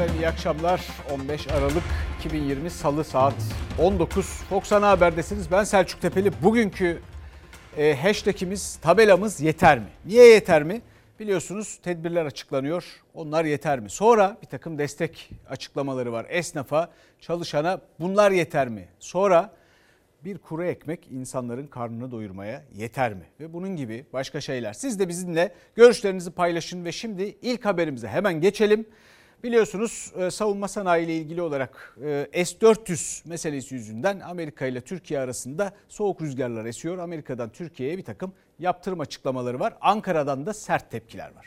Efendim iyi akşamlar. 15 Aralık 2020 Salı saat 19. Fox Ana Haber'desiniz. Ben Selçuk Tepeli. Bugünkü e, hashtagimiz, tabelamız yeter mi? Niye yeter mi? Biliyorsunuz tedbirler açıklanıyor. Onlar yeter mi? Sonra bir takım destek açıklamaları var. Esnafa, çalışana bunlar yeter mi? Sonra bir kuru ekmek insanların karnını doyurmaya yeter mi? Ve bunun gibi başka şeyler. Siz de bizimle görüşlerinizi paylaşın ve şimdi ilk haberimize hemen geçelim. Biliyorsunuz e, savunma sanayi ile ilgili olarak e, S-400 meselesi yüzünden Amerika ile Türkiye arasında soğuk rüzgarlar esiyor. Amerika'dan Türkiye'ye bir takım yaptırım açıklamaları var. Ankara'dan da sert tepkiler var.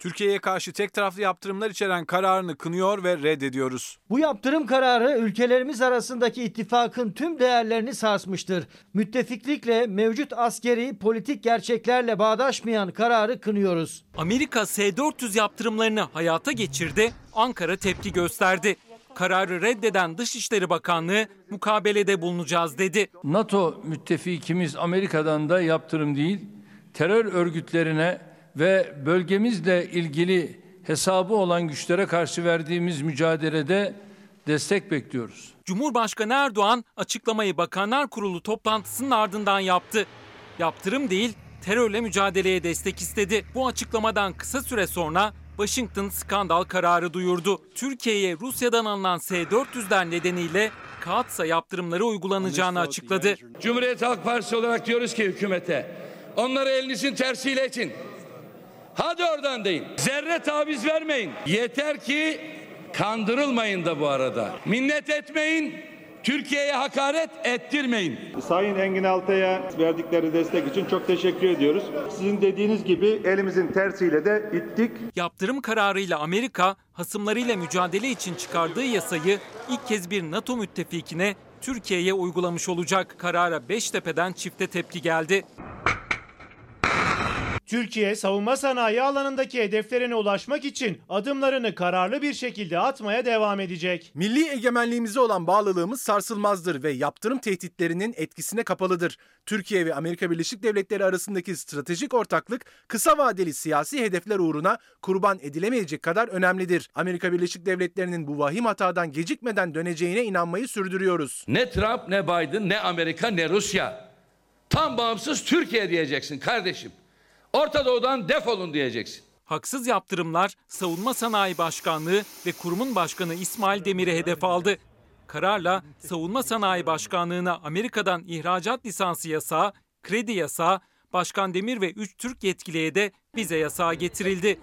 Türkiye'ye karşı tek taraflı yaptırımlar içeren kararını kınıyor ve reddediyoruz. Bu yaptırım kararı ülkelerimiz arasındaki ittifakın tüm değerlerini sarsmıştır. Müttefiklikle mevcut askeri politik gerçeklerle bağdaşmayan kararı kınıyoruz. Amerika S-400 yaptırımlarını hayata geçirdi, Ankara tepki gösterdi. Kararı reddeden Dışişleri Bakanlığı mukabelede bulunacağız dedi. NATO müttefikimiz Amerika'dan da yaptırım değil, terör örgütlerine ve bölgemizle ilgili hesabı olan güçlere karşı verdiğimiz mücadelede destek bekliyoruz. Cumhurbaşkanı Erdoğan açıklamayı Bakanlar Kurulu toplantısının ardından yaptı. Yaptırım değil, terörle mücadeleye destek istedi. Bu açıklamadan kısa süre sonra Washington skandal kararı duyurdu. Türkiye'ye Rusya'dan alınan S-400'ler nedeniyle kağıtsa yaptırımları uygulanacağını açıkladı. Cumhuriyet Halk Partisi olarak diyoruz ki hükümete onları elinizin tersiyle için Hadi oradan deyin. Zerre taviz vermeyin. Yeter ki kandırılmayın da bu arada. Minnet etmeyin. Türkiye'ye hakaret ettirmeyin. Sayın Engin Altay'a verdikleri destek için çok teşekkür ediyoruz. Sizin dediğiniz gibi elimizin tersiyle de ittik. Yaptırım kararıyla Amerika hasımlarıyla mücadele için çıkardığı yasayı ilk kez bir NATO müttefikine Türkiye'ye uygulamış olacak. Karara Beştepe'den çifte tepki geldi. Türkiye savunma sanayi alanındaki hedeflerine ulaşmak için adımlarını kararlı bir şekilde atmaya devam edecek. Milli egemenliğimize olan bağlılığımız sarsılmazdır ve yaptırım tehditlerinin etkisine kapalıdır. Türkiye ve Amerika Birleşik Devletleri arasındaki stratejik ortaklık kısa vadeli siyasi hedefler uğruna kurban edilemeyecek kadar önemlidir. Amerika Birleşik Devletleri'nin bu vahim hatadan gecikmeden döneceğine inanmayı sürdürüyoruz. Ne Trump ne Biden ne Amerika ne Rusya. Tam bağımsız Türkiye diyeceksin kardeşim. Orta Doğu'dan defolun diyeceksin. Haksız yaptırımlar Savunma Sanayi Başkanlığı ve kurumun başkanı İsmail Demir'i hedef aldı. Kararla Savunma Sanayi Başkanlığı'na Amerika'dan ihracat lisansı yasağı, kredi yasağı, Başkan Demir ve 3 Türk yetkiliye de vize yasağı getirildi.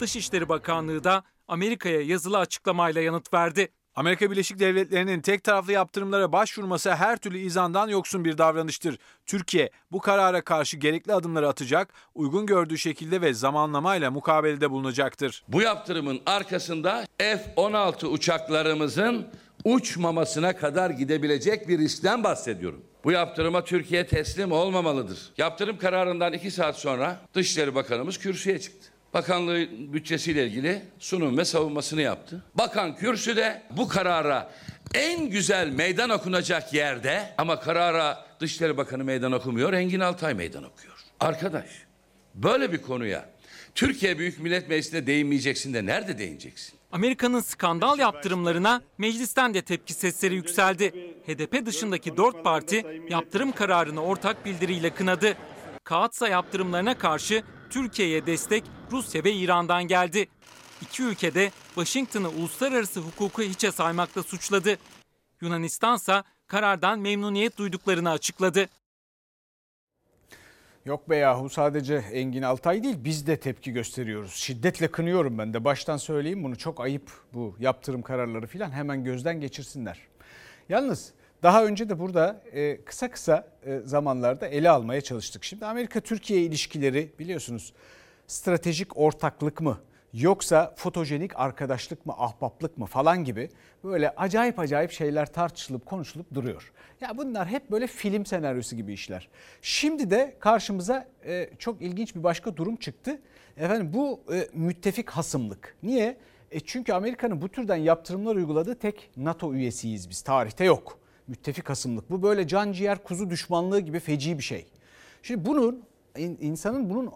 Dışişleri Bakanlığı da Amerika'ya yazılı açıklamayla yanıt verdi. Amerika Birleşik Devletleri'nin tek taraflı yaptırımlara başvurması her türlü izandan yoksun bir davranıştır. Türkiye bu karara karşı gerekli adımları atacak, uygun gördüğü şekilde ve zamanlamayla mukabelede bulunacaktır. Bu yaptırımın arkasında F-16 uçaklarımızın uçmamasına kadar gidebilecek bir riskten bahsediyorum. Bu yaptırıma Türkiye teslim olmamalıdır. Yaptırım kararından iki saat sonra Dışişleri Bakanımız kürsüye çıktı. Bakanlığı bütçesiyle ilgili sunum ve savunmasını yaptı. Bakan kürsüde bu karara en güzel meydan okunacak yerde ama karara Dışişleri Bakanı meydan okumuyor, Engin Altay meydan okuyor. Arkadaş, böyle bir konuya Türkiye Büyük Millet Meclisi'nde değinmeyeceksin de nerede değineceksin? Amerika'nın skandal yaptırımlarına meclisten de tepki sesleri yükseldi. HDP dışındaki dört parti yaptırım kararını ortak bildiriyle kınadı. Kağıtsa yaptırımlarına karşı Türkiye'ye destek Rusya ve İran'dan geldi. İki ülkede Washington'ı uluslararası hukuku hiçe saymakla suçladı. Yunanistan ise karardan memnuniyet duyduklarını açıkladı. Yok be yahu sadece Engin Altay değil biz de tepki gösteriyoruz. Şiddetle kınıyorum ben de baştan söyleyeyim bunu çok ayıp bu yaptırım kararları filan hemen gözden geçirsinler. Yalnız daha önce de burada e, kısa kısa e, zamanlarda ele almaya çalıştık. Şimdi Amerika-Türkiye ilişkileri biliyorsunuz stratejik ortaklık mı yoksa fotojenik arkadaşlık mı ahbaplık mı falan gibi böyle acayip acayip şeyler tartışılıp konuşulup duruyor. Ya bunlar hep böyle film senaryosu gibi işler. Şimdi de karşımıza e, çok ilginç bir başka durum çıktı. Efendim bu müttefik hasımlık. Niye? E çünkü Amerika'nın bu türden yaptırımlar uyguladığı tek NATO üyesiyiz biz. Tarihte yok. Müttefik hasımlık. Bu böyle can ciğer kuzu düşmanlığı gibi feci bir şey. Şimdi bunun insanın bunun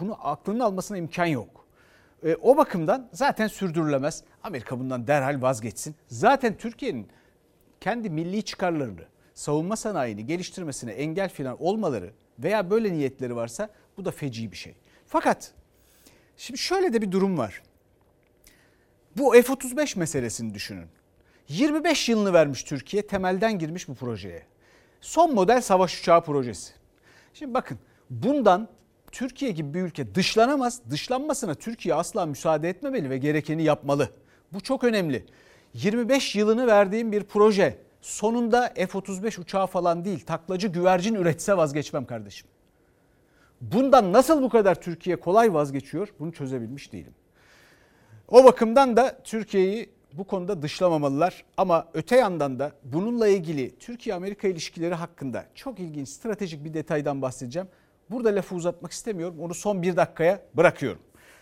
bunu aklının almasına imkan yok. E, o bakımdan zaten sürdürülemez. Amerika bundan derhal vazgeçsin. Zaten Türkiye'nin kendi milli çıkarlarını, savunma sanayini geliştirmesine engel filan olmaları veya böyle niyetleri varsa bu da feci bir şey. Fakat şimdi şöyle de bir durum var. Bu F-35 meselesini düşünün. 25 yılını vermiş Türkiye temelden girmiş bu projeye. Son model savaş uçağı projesi. Şimdi bakın bundan Türkiye gibi bir ülke dışlanamaz. Dışlanmasına Türkiye asla müsaade etmemeli ve gerekeni yapmalı. Bu çok önemli. 25 yılını verdiğim bir proje sonunda F-35 uçağı falan değil taklacı güvercin üretse vazgeçmem kardeşim. Bundan nasıl bu kadar Türkiye kolay vazgeçiyor bunu çözebilmiş değilim. O bakımdan da Türkiye'yi bu konuda dışlamamalılar ama öte yandan da bununla ilgili Türkiye-Amerika ilişkileri hakkında çok ilginç stratejik bir detaydan bahsedeceğim. Burada lafı uzatmak istemiyorum onu son bir dakikaya bırakıyorum.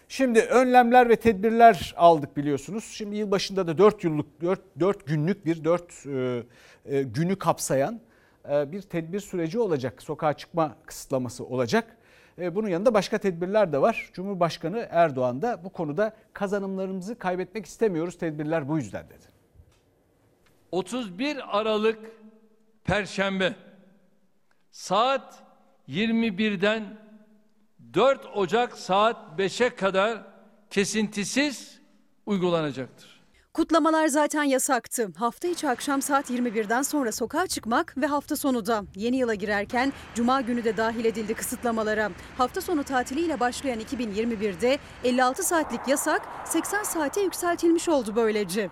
Şimdi önlemler ve tedbirler aldık biliyorsunuz. Şimdi yılbaşında da 4 yıllık 4, 4 günlük bir 4 e, e, günü kapsayan e, bir tedbir süreci olacak. Sokağa çıkma kısıtlaması olacak. E, bunun yanında başka tedbirler de var. Cumhurbaşkanı Erdoğan da bu konuda kazanımlarımızı kaybetmek istemiyoruz. Tedbirler bu yüzden dedi. 31 Aralık Perşembe saat 21'den 4 Ocak saat 5'e kadar kesintisiz uygulanacaktır. Kutlamalar zaten yasaktı. Hafta içi akşam saat 21'den sonra sokağa çıkmak ve hafta sonu da. Yeni yıla girerken cuma günü de dahil edildi kısıtlamalara. Hafta sonu tatiliyle başlayan 2021'de 56 saatlik yasak 80 saate yükseltilmiş oldu böylece.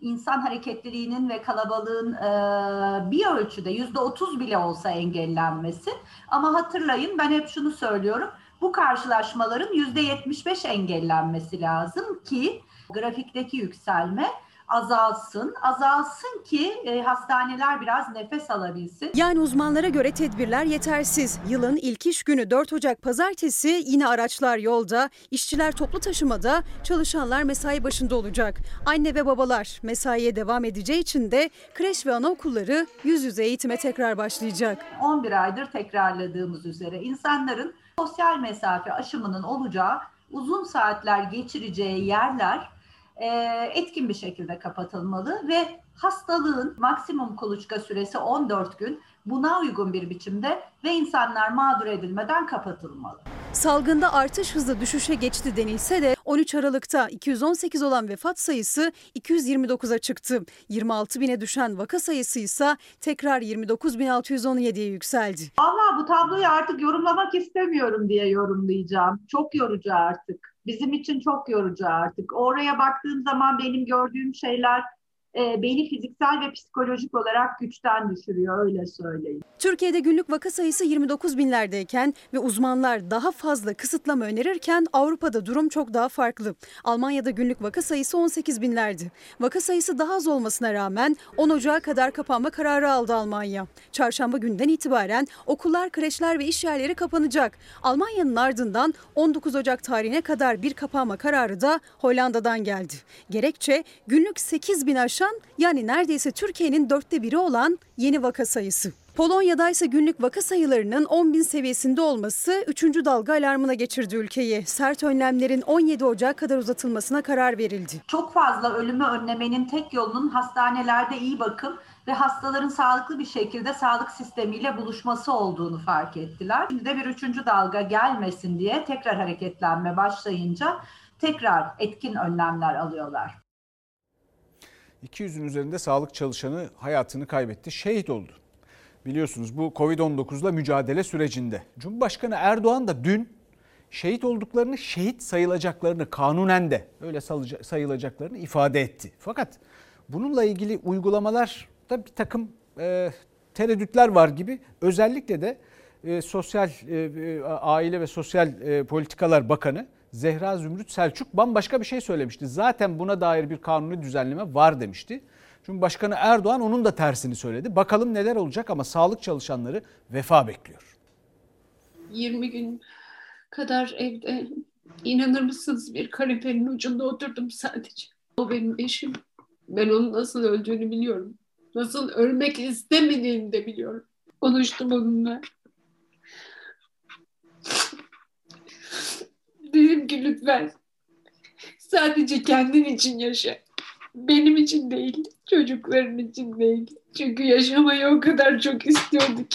İnsan hareketliliğinin ve kalabalığın e, bir ölçüde yüzde otuz bile olsa engellenmesi. Ama hatırlayın ben hep şunu söylüyorum. Bu karşılaşmaların yüzde yetmiş beş engellenmesi lazım ki grafikteki yükselme azalsın. Azalsın ki e, hastaneler biraz nefes alabilsin. Yani uzmanlara göre tedbirler yetersiz. Yılın ilk iş günü 4 Ocak pazartesi yine araçlar yolda, işçiler toplu taşımada, çalışanlar mesai başında olacak. Anne ve babalar mesaiye devam edeceği için de kreş ve anaokulları yüz yüze eğitime tekrar başlayacak. 11 aydır tekrarladığımız üzere insanların sosyal mesafe aşımının olacağı, uzun saatler geçireceği yerler e, etkin bir şekilde kapatılmalı ve hastalığın maksimum kuluçka süresi 14 gün buna uygun bir biçimde ve insanlar mağdur edilmeden kapatılmalı. Salgında artış hızı düşüşe geçti denilse de 13 Aralık'ta 218 olan vefat sayısı 229'a çıktı. 26 bine düşen vaka sayısı ise tekrar 29.617'ye yükseldi. Valla bu tabloyu artık yorumlamak istemiyorum diye yorumlayacağım. Çok yorucu artık. Bizim için çok yorucu artık. Oraya baktığım zaman benim gördüğüm şeyler e, beni fiziksel ve psikolojik olarak güçten düşürüyor öyle söyleyeyim. Türkiye'de günlük vaka sayısı 29 binlerdeyken ve uzmanlar daha fazla kısıtlama önerirken Avrupa'da durum çok daha farklı. Almanya'da günlük vaka sayısı 18 binlerdi. Vaka sayısı daha az olmasına rağmen 10 Ocağı kadar kapanma kararı aldı Almanya. Çarşamba günden itibaren okullar, kreşler ve iş yerleri kapanacak. Almanya'nın ardından 19 Ocak tarihine kadar bir kapanma kararı da Hollanda'dan geldi. Gerekçe günlük 8 bin aşan yani neredeyse Türkiye'nin dörtte biri olan yeni vaka sayısı. Polonya'da ise günlük vaka sayılarının 10 bin seviyesinde olması 3. dalga alarmına geçirdi ülkeyi. Sert önlemlerin 17 Ocak kadar uzatılmasına karar verildi. Çok fazla ölümü önlemenin tek yolunun hastanelerde iyi bakım ve hastaların sağlıklı bir şekilde sağlık sistemiyle buluşması olduğunu fark ettiler. Şimdi de bir üçüncü dalga gelmesin diye tekrar hareketlenme başlayınca tekrar etkin önlemler alıyorlar. 200'ün üzerinde sağlık çalışanı hayatını kaybetti, şehit oldu. Biliyorsunuz bu Covid-19'la mücadele sürecinde. Cumhurbaşkanı Erdoğan da dün şehit olduklarını, şehit sayılacaklarını kanunen de öyle sayılacaklarını ifade etti. Fakat bununla ilgili uygulamalarda bir takım e, tereddütler var gibi. Özellikle de e, Sosyal e, e, Aile ve Sosyal e, Politikalar Bakanı Zehra Zümrüt Selçuk bambaşka bir şey söylemişti. Zaten buna dair bir kanuni düzenleme var demişti. Cumhurbaşkanı Erdoğan onun da tersini söyledi. Bakalım neler olacak ama sağlık çalışanları vefa bekliyor. 20 gün kadar evde inanır mısınız bir kanepenin ucunda oturdum sadece. O benim eşim. Ben onun nasıl öldüğünü biliyorum. Nasıl ölmek istemediğini de biliyorum. Konuştum onunla. Dedim ki lütfen Sadece kendin için yaşa. Benim için değil, çocukların için değil. Çünkü yaşamayı o kadar çok istiyorduk.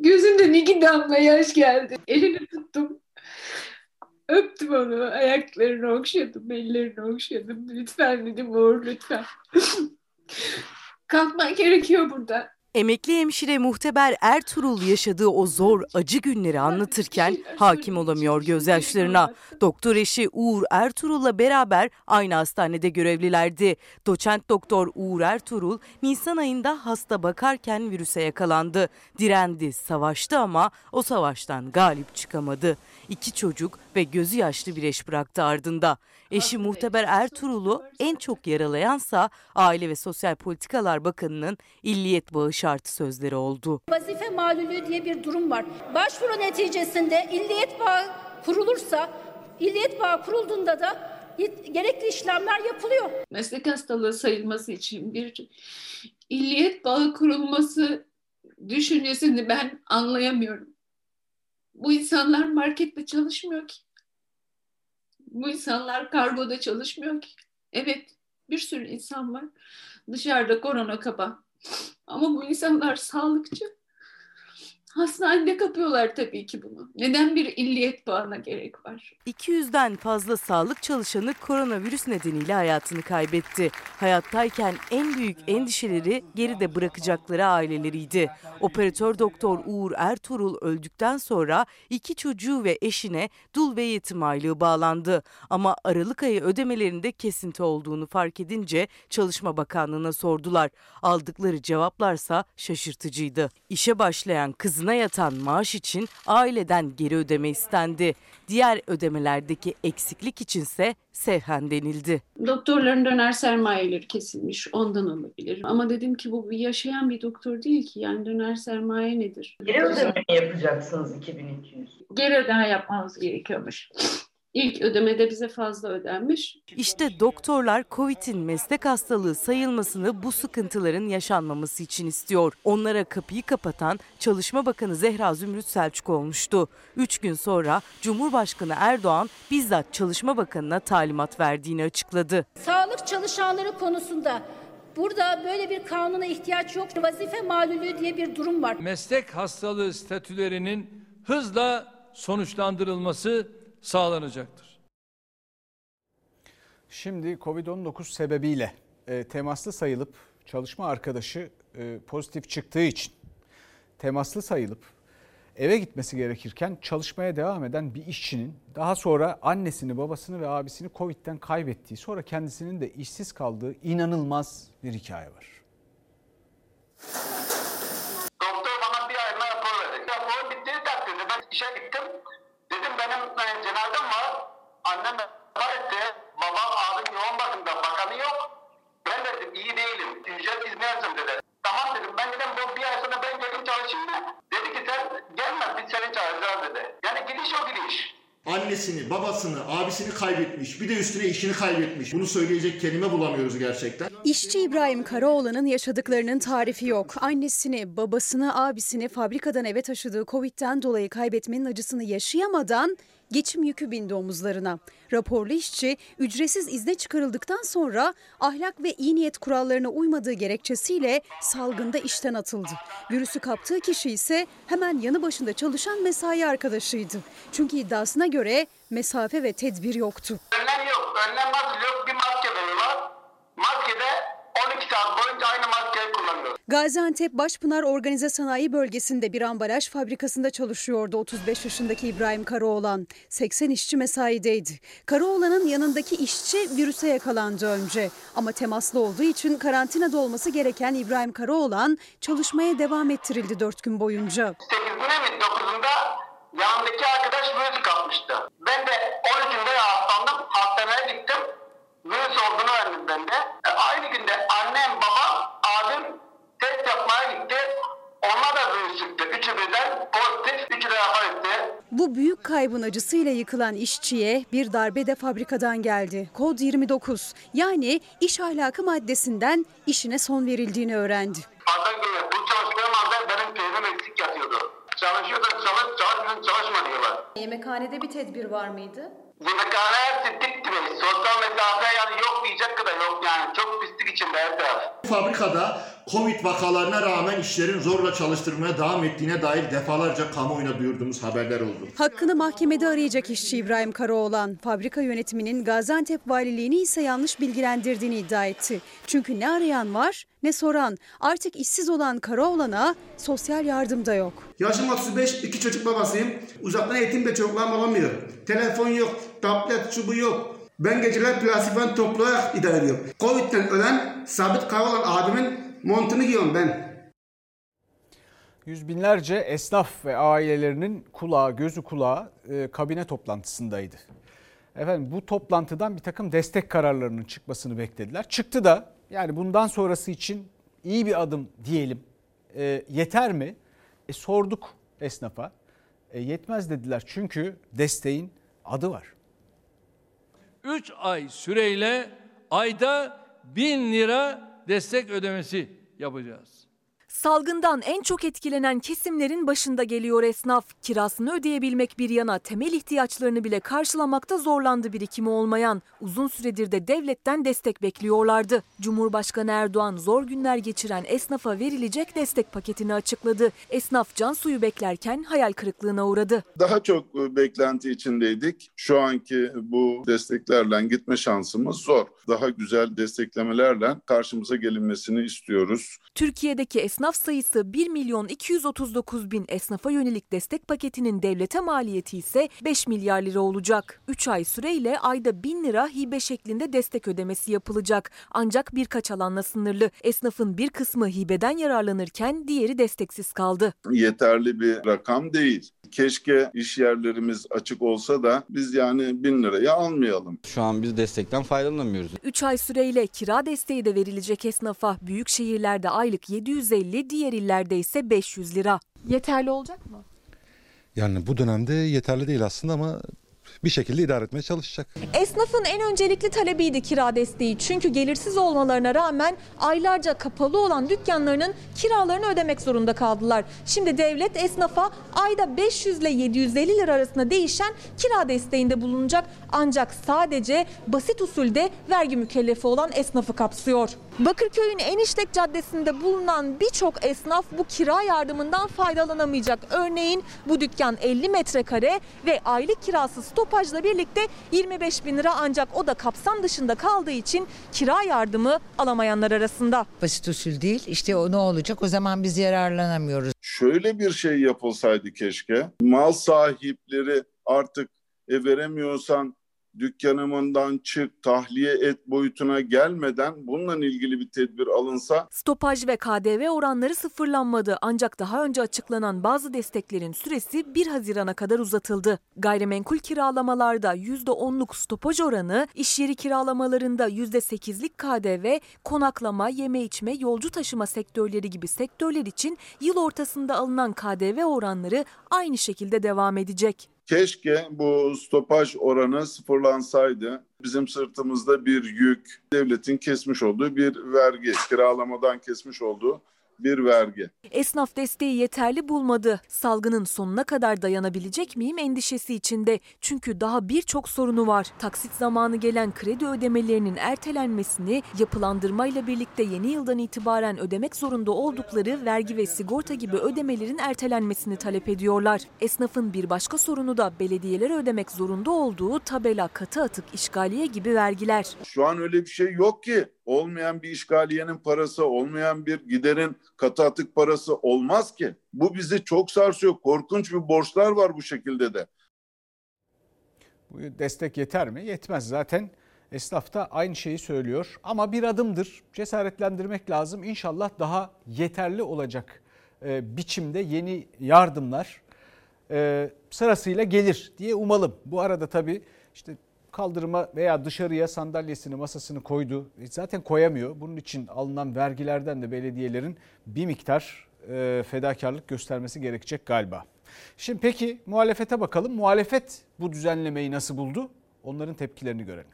Gözünden iki damla yaş geldi. Elini tuttum. Öptüm onu, ayaklarını okşadım, ellerini okşadım. Lütfen dedim Uğur, lütfen. Kalkman gerekiyor burada. Emekli hemşire Muhteber Ertuğrul yaşadığı o zor acı günleri anlatırken hakim olamıyor gözyaşlarına. Doktor eşi Uğur Ertuğrul'la beraber aynı hastanede görevlilerdi. Doçent doktor Uğur Ertuğrul Nisan ayında hasta bakarken virüse yakalandı. Direndi, savaştı ama o savaştan galip çıkamadı. İki çocuk ve gözü yaşlı bir eş bıraktı ardında. Eşi Muhteber Ertuğrul'u en çok yaralayansa Aile ve Sosyal Politikalar Bakanı'nın illiyet bağı şartı sözleri oldu. Vazife malulü diye bir durum var. Başvuru neticesinde illiyet bağı kurulursa, illiyet bağı kurulduğunda da gerekli işlemler yapılıyor. Meslek hastalığı sayılması için bir illiyet bağı kurulması düşüncesini ben anlayamıyorum. Bu insanlar markette çalışmıyor ki. Bu insanlar kargoda çalışmıyor ki. Evet, bir sürü insan var. Dışarıda korona kaba. Ama bu insanlar sağlıkçı. Hastanede kapıyorlar tabii ki bunu. Neden bir illiyet bağına gerek var? 200'den fazla sağlık çalışanı koronavirüs nedeniyle hayatını kaybetti. Hayattayken en büyük endişeleri geride bırakacakları aileleriydi. Operatör doktor Uğur Ertuğrul öldükten sonra iki çocuğu ve eşine dul ve yetim aylığı bağlandı. Ama Aralık ayı ödemelerinde kesinti olduğunu fark edince Çalışma Bakanlığı'na sordular. Aldıkları cevaplarsa şaşırtıcıydı. İşe başlayan kızına yatan maaş için aileden geri ödeme istendi. Diğer ödemelerdeki eksiklik içinse sevhen denildi. Doktorların döner sermayeleri kesilmiş ondan olabilir. Ama dedim ki bu bir yaşayan bir doktor değil ki yani döner sermaye nedir? Geri ödeme mi yapacaksınız 2200? Geri ödeme yapmamız gerekiyormuş. İlk ödemede bize fazla ödenmiş. İşte doktorlar Covid'in meslek hastalığı sayılmasını bu sıkıntıların yaşanmaması için istiyor. Onlara kapıyı kapatan Çalışma Bakanı Zehra Zümrüt Selçuk olmuştu. Üç gün sonra Cumhurbaşkanı Erdoğan bizzat Çalışma Bakanı'na talimat verdiğini açıkladı. Sağlık çalışanları konusunda Burada böyle bir kanuna ihtiyaç yok. Vazife malulü diye bir durum var. Meslek hastalığı statülerinin hızla sonuçlandırılması sağlanacaktır. Şimdi Covid-19 sebebiyle e, temaslı sayılıp çalışma arkadaşı e, pozitif çıktığı için temaslı sayılıp eve gitmesi gerekirken çalışmaya devam eden bir işçinin daha sonra annesini, babasını ve abisini Covid'den kaybettiği, sonra kendisinin de işsiz kaldığı inanılmaz bir hikaye var. Doktor bana bir ayma rapor verdi. Rapor bittiği takdirde ben işe gittim. Dedim benim e, cenazem var. Annem vefat etti. Babam abim yoğun bakımda bakanı yok. Ben de dedim iyi değilim. Ücret izni yazdım dedi. Tamam dedim ben dedim bu bir ay sonra mı? Dedi ki sen gelme biz seni çağıracağız dedi. Yani gidiş o gidiş. Annesini, babasını, abisini kaybetmiş. Bir de üstüne işini kaybetmiş. Bunu söyleyecek kelime bulamıyoruz gerçekten. İşçi İbrahim Karaoğlan'ın yaşadıklarının tarifi yok. Annesini, babasını, abisini fabrikadan eve taşıdığı Covid'den dolayı kaybetmenin acısını yaşayamadan geçim yükü bindi omuzlarına. Raporlu işçi ücretsiz izne çıkarıldıktan sonra ahlak ve iyi niyet kurallarına uymadığı gerekçesiyle salgında işten atıldı. Virüsü kaptığı kişi ise hemen yanı başında çalışan mesai arkadaşıydı. Çünkü iddiasına göre mesafe ve tedbir yoktu. Önlem yok. Önlem nasıl yok? Bir maske veriyorlar. Maskede 12 saat boyunca aynı kullanıyoruz. Gaziantep Başpınar Organize Sanayi Bölgesi'nde bir ambalaj fabrikasında çalışıyordu 35 yaşındaki İbrahim Karaoğlan. 80 işçi mesaideydi. Karaoğlan'ın yanındaki işçi virüse yakalandı önce. Ama temaslı olduğu için karantinada olması gereken İbrahim Karaoğlan çalışmaya devam ettirildi 4 gün boyunca. 8'inde mi 9'unda yanındaki arkadaş virüs kapmıştı. Ben de 13'ünde hastalandım. Hastaneye gittim. Virüs olduğunu öğrendim ben de. E, aynı günde annem, babam, abim test yapmaya gitti. Onlar da virüs çıktı. Üçü birden pozitif, üçü de vefat etti. Bu büyük kaybın acısıyla yıkılan işçiye bir darbe de fabrikadan geldi. Kod 29 yani iş ahlakı maddesinden işine son verildiğini öğrendi. Pazar günü bu çalıştığım halde benim peynim eksik yatıyordu. Çalışıyordu, çalış, çalışmıyorsun, çalışma diyorlar. Yemekhanede bir tedbir var mıydı? Yemekhane hepsi dik dibe. Sosyal mesafe yani yok diyecek kadar yok yani. Çok pislik içinde her taraf. Fabrikada Covid vakalarına rağmen işlerin zorla çalıştırmaya devam ettiğine dair defalarca kamuoyuna duyurduğumuz haberler oldu. Hakkını mahkemede arayacak işçi İbrahim Karaoğlan, fabrika yönetiminin Gaziantep valiliğini ise yanlış bilgilendirdiğini iddia etti. Çünkü ne arayan var ne soran. Artık işsiz olan Karaoğlan'a sosyal yardım da yok. Yaşım 35, iki çocuk babasıyım. Uzaktan eğitim de çocuklarım alamıyor. Telefon yok, tablet, şu bu yok. Ben geceler plastifan toplayarak idare ediyorum. Covid'den ölen sabit kavralan abimin montunu giyiyorum ben. Yüz binlerce esnaf ve ailelerinin kulağı, gözü kulağı e, kabine toplantısındaydı. Efendim bu toplantıdan bir takım destek kararlarının çıkmasını beklediler. Çıktı da yani bundan sonrası için iyi bir adım diyelim. E, yeter mi? E, sorduk esnafa. E, yetmez dediler çünkü desteğin adı var. 3 ay süreyle ayda 1000 lira destek ödemesi yapacağız. Salgından en çok etkilenen kesimlerin başında geliyor esnaf. Kirasını ödeyebilmek bir yana temel ihtiyaçlarını bile karşılamakta zorlandı birikimi olmayan. Uzun süredir de devletten destek bekliyorlardı. Cumhurbaşkanı Erdoğan zor günler geçiren esnafa verilecek destek paketini açıkladı. Esnaf can suyu beklerken hayal kırıklığına uğradı. Daha çok e, beklenti içindeydik. Şu anki bu desteklerle gitme şansımız zor. Daha güzel desteklemelerle karşımıza gelinmesini istiyoruz. Türkiye'deki esnaf sayısı 1 milyon 239 bin esnafa yönelik destek paketinin devlete maliyeti ise 5 milyar lira olacak. 3 ay süreyle ayda 1000 lira hibe şeklinde destek ödemesi yapılacak. Ancak birkaç alanla sınırlı. Esnafın bir kısmı hibeden yararlanırken diğeri desteksiz kaldı. Yeterli bir rakam değil. Keşke iş yerlerimiz açık olsa da biz yani bin liraya almayalım. Şu an biz destekten faydalanamıyoruz. 3 ay süreyle kira desteği de verilecek esnafa. Büyük şehirlerde aylık 750, diğer illerde ise 500 lira. Yeterli olacak mı? Yani bu dönemde yeterli değil aslında ama bir şekilde idare etmeye çalışacak. Esnafın en öncelikli talebiydi kira desteği. Çünkü gelirsiz olmalarına rağmen aylarca kapalı olan dükkanlarının kiralarını ödemek zorunda kaldılar. Şimdi devlet esnafa ayda 500 ile 750 lira arasında değişen kira desteğinde bulunacak. Ancak sadece basit usulde vergi mükellefi olan esnafı kapsıyor. Bakırköy'ün en işlek caddesinde bulunan birçok esnaf bu kira yardımından faydalanamayacak. Örneğin bu dükkan 50 metrekare ve aylık kirası stopajla birlikte 25 bin lira ancak o da kapsam dışında kaldığı için kira yardımı alamayanlar arasında. Basit usul değil. İşte o ne olacak? O zaman biz yararlanamıyoruz. Şöyle bir şey yapılsaydı keşke. Mal sahipleri artık e, veremiyorsan dükkanımından çık, tahliye et boyutuna gelmeden bununla ilgili bir tedbir alınsa Stopaj ve KDV oranları sıfırlanmadı ancak daha önce açıklanan bazı desteklerin süresi 1 Haziran'a kadar uzatıldı. Gayrimenkul kiralamalarda %10'luk stopaj oranı, iş yeri kiralamalarında %8'lik KDV, konaklama, yeme içme, yolcu taşıma sektörleri gibi sektörler için yıl ortasında alınan KDV oranları aynı şekilde devam edecek. Keşke bu stopaj oranı sıfırlansaydı. Bizim sırtımızda bir yük, devletin kesmiş olduğu bir vergi, kiralamadan kesmiş olduğu bir vergi. Esnaf desteği yeterli bulmadı. Salgının sonuna kadar dayanabilecek miyim endişesi içinde. Çünkü daha birçok sorunu var. Taksit zamanı gelen kredi ödemelerinin ertelenmesini, yapılandırmayla birlikte yeni yıldan itibaren ödemek zorunda oldukları vergi ve sigorta gibi ödemelerin ertelenmesini talep ediyorlar. Esnafın bir başka sorunu da belediyelere ödemek zorunda olduğu tabela, katı atık, işgaliye gibi vergiler. Şu an öyle bir şey yok ki. Olmayan bir işgaliyenin parası, olmayan bir giderin katı atık parası olmaz ki. Bu bizi çok sarsıyor. Korkunç bir borçlar var bu şekilde de. Bu destek yeter mi? Yetmez zaten. Esnaf da aynı şeyi söylüyor ama bir adımdır. Cesaretlendirmek lazım. İnşallah daha yeterli olacak e, biçimde yeni yardımlar e, sırasıyla gelir diye umalım. Bu arada tabii işte kaldırıma veya dışarıya sandalyesini masasını koydu. E, Zaten koyamıyor. Bunun için alınan vergilerden de belediyelerin bir miktar e, fedakarlık göstermesi gerekecek galiba. Şimdi peki muhalefete bakalım. Muhalefet bu düzenlemeyi nasıl buldu? Onların tepkilerini görelim.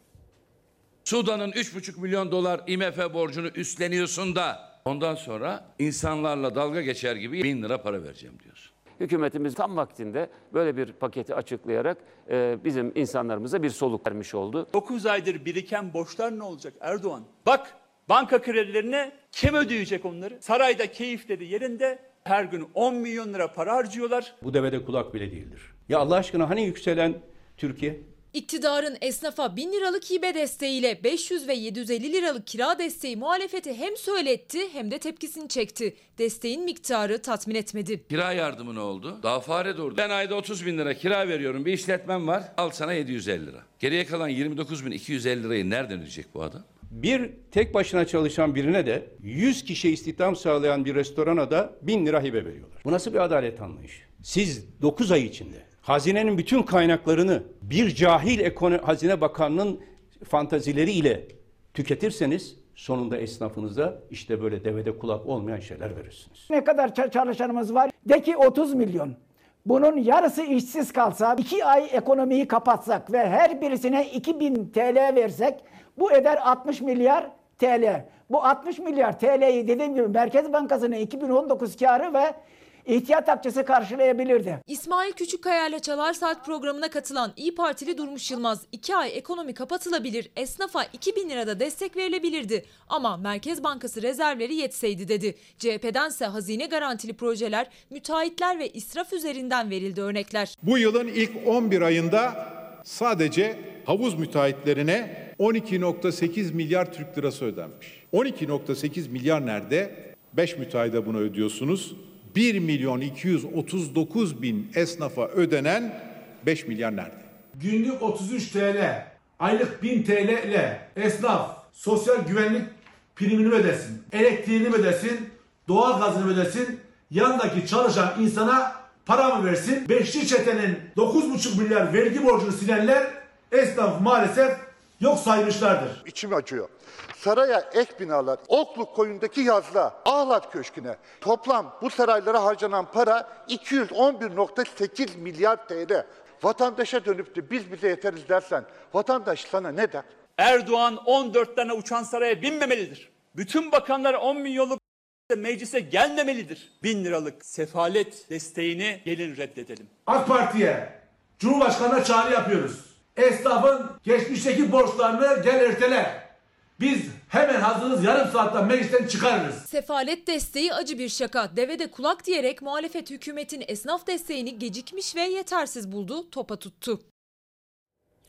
Sudan'ın 3,5 milyon dolar IMF borcunu üstleniyorsun da ondan sonra insanlarla dalga geçer gibi bin lira para vereceğim diyorsun. Hükümetimiz tam vaktinde böyle bir paketi açıklayarak e, bizim insanlarımıza bir soluk vermiş oldu. 9 aydır biriken borçlar ne olacak Erdoğan? Bak banka kredilerine kim ödeyecek onları? Sarayda keyifleri yerinde her gün 10 milyon lira para harcıyorlar. Bu devede kulak bile değildir. Ya Allah aşkına hani yükselen Türkiye? İktidarın esnafa 1000 liralık hibe desteğiyle 500 ve 750 liralık kira desteği muhalefeti hem söyletti hem de tepkisini çekti. Desteğin miktarı tatmin etmedi. Kira yardımı ne oldu? Daha fare doğurdu. Ben ayda 30 bin lira kira veriyorum. Bir işletmem var. Al sana 750 lira. Geriye kalan 29 bin 250 lirayı nereden ödeyecek bu adam? Bir tek başına çalışan birine de 100 kişi istihdam sağlayan bir restorana da 1000 lira hibe veriyorlar. Bu nasıl bir adalet anlayışı? Siz 9 ay içinde hazinenin bütün kaynaklarını bir cahil ekonomi, hazine bakanının fantazileriyle tüketirseniz sonunda esnafınıza işte böyle devede kulak olmayan şeyler verirsiniz. Ne kadar ça- çalışanımız var? De ki 30 milyon. Bunun yarısı işsiz kalsa, 2 ay ekonomiyi kapatsak ve her birisine 2000 TL versek bu eder 60 milyar TL. Bu 60 milyar TL'yi dediğim gibi Merkez Bankası'nın 2019 karı ve ihtiyat akçesi karşılayabilirdi. İsmail Küçükkaya ile Çalar Saat programına katılan İyi Partili Durmuş Yılmaz 2 ay ekonomi kapatılabilir, esnafa 2000 lirada destek verilebilirdi ama Merkez Bankası rezervleri yetseydi dedi. CHP'dense hazine garantili projeler, müteahhitler ve israf üzerinden verildi örnekler. Bu yılın ilk 11 ayında sadece havuz müteahhitlerine 12.8 milyar Türk lirası ödenmiş. 12.8 milyar nerede? 5 müteahhide bunu ödüyorsunuz. 1 milyon 239 bin esnafa ödenen 5 milyar nerede? Günlük 33 TL, aylık 1000 TL ile esnaf sosyal güvenlik primini mi ödesin, elektriğini ödesin, doğalgazını mı ödesin, yandaki çalışan insana para mı versin? Beşli çetenin 9,5 milyar vergi borcunu silenler esnaf maalesef yok saymışlardır. İçim acıyor. Saraya ek binalar, Okluk koyundaki yazla, Ahlat Köşkü'ne toplam bu saraylara harcanan para 211.8 milyar TL. Vatandaşa dönüp de biz bize yeteriz dersen vatandaş sana ne der? Erdoğan 14 tane uçan saraya binmemelidir. Bütün bakanlar 10 milyonluk meclise gelmemelidir. 1000 liralık sefalet desteğini gelin reddedelim. AK Parti'ye, Cumhurbaşkanı'na çağrı yapıyoruz. Esnafın geçmişteki borçlarını gel ertele. Biz hemen hazırız yarım saatte meclisten çıkarırız. Sefalet desteği acı bir şaka. Devede kulak diyerek muhalefet hükümetin esnaf desteğini gecikmiş ve yetersiz buldu, topa tuttu.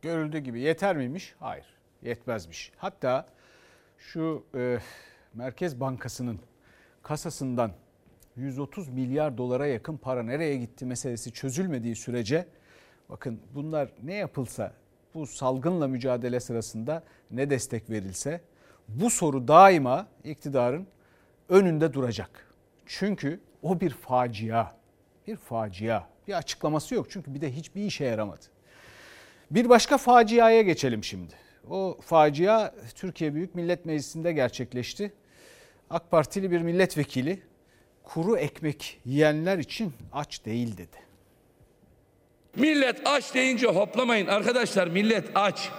Görüldüğü gibi yeter miymiş? Hayır, yetmezmiş. Hatta şu e, Merkez Bankası'nın kasasından 130 milyar dolara yakın para nereye gitti meselesi çözülmediği sürece bakın bunlar ne yapılsa bu salgınla mücadele sırasında ne destek verilse bu soru daima iktidarın önünde duracak. Çünkü o bir facia. Bir facia. Bir açıklaması yok çünkü bir de hiçbir işe yaramadı. Bir başka faciaya geçelim şimdi. O facia Türkiye Büyük Millet Meclisi'nde gerçekleşti. AK Partili bir milletvekili kuru ekmek yiyenler için aç değil dedi. Millet aç deyince hoplamayın arkadaşlar millet aç.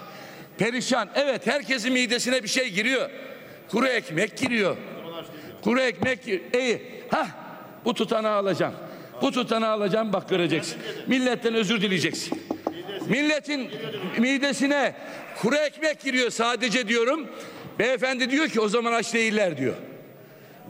Perişan. Evet herkesin midesine bir şey giriyor. Kuru ekmek giriyor. Kuru ekmek giriyor. İyi. Hah bu tutanağı alacağım. Bu tutanağı alacağım bak göreceksin. Milletten özür dileyeceksin. Milletin midesine kuru ekmek giriyor sadece diyorum. Beyefendi diyor ki o zaman aç değiller diyor.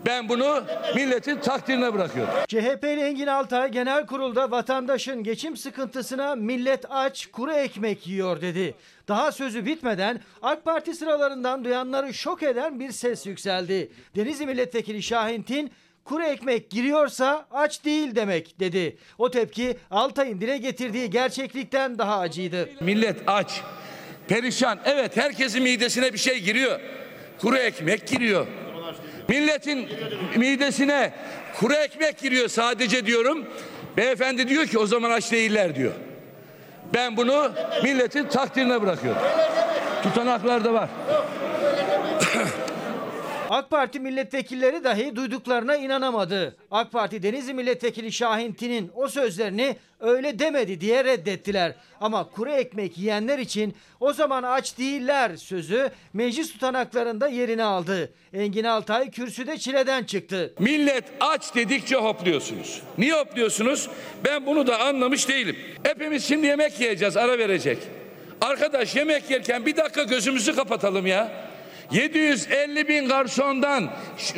Ben bunu milletin takdirine bırakıyorum. CHP'li Engin Altay genel kurulda vatandaşın geçim sıkıntısına millet aç kuru ekmek yiyor dedi. Daha sözü bitmeden AK Parti sıralarından duyanları şok eden bir ses yükseldi. Denizli Milletvekili Şahin Tin kuru ekmek giriyorsa aç değil demek dedi. O tepki Altay'ın dile getirdiği gerçeklikten daha acıydı. Millet aç, perişan. Evet herkesin midesine bir şey giriyor. Kuru ekmek giriyor. Milletin midesine kuru ekmek giriyor sadece diyorum. Beyefendi diyor ki o zaman aç değiller diyor. Ben bunu milletin takdirine bırakıyorum. Tutanaklarda var. AK Parti milletvekilleri dahi duyduklarına inanamadı. AK Parti Denizli Milletvekili Şahin Tin'in o sözlerini öyle demedi diye reddettiler. Ama kuru ekmek yiyenler için o zaman aç değiller sözü meclis tutanaklarında yerini aldı. Engin Altay kürsüde çileden çıktı. Millet aç dedikçe hopluyorsunuz. Niye hopluyorsunuz? Ben bunu da anlamış değilim. Hepimiz şimdi yemek yiyeceğiz, ara verecek. Arkadaş yemek yerken bir dakika gözümüzü kapatalım ya. 750 bin garsondan,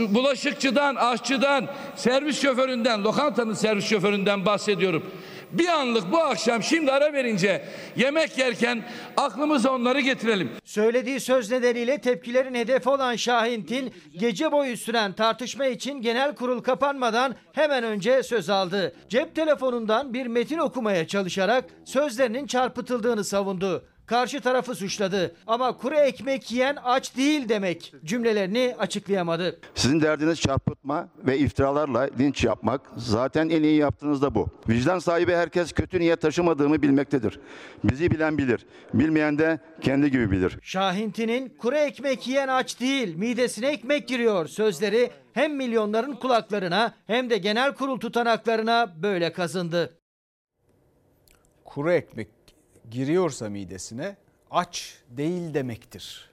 bulaşıkçıdan, aşçıdan, servis şoföründen, lokantanın servis şoföründen bahsediyorum. Bir anlık bu akşam şimdi ara verince yemek yerken aklımıza onları getirelim. Söylediği söz nedeniyle tepkilerin hedefi olan Şahin Tin, gece boyu süren tartışma için genel kurul kapanmadan hemen önce söz aldı. Cep telefonundan bir metin okumaya çalışarak sözlerinin çarpıtıldığını savundu. Karşı tarafı suçladı ama kuru ekmek yiyen aç değil demek cümlelerini açıklayamadı. Sizin derdiniz çarpıtma ve iftiralarla linç yapmak. Zaten en iyi yaptığınız da bu. Vicdan sahibi herkes kötü niyet taşımadığımı bilmektedir. Bizi bilen bilir. Bilmeyen de kendi gibi bilir. Şahinti'nin kuru ekmek yiyen aç değil midesine ekmek giriyor sözleri hem milyonların kulaklarına hem de genel kurul tutanaklarına böyle kazındı. Kuru ekmek giriyorsa midesine aç değil demektir.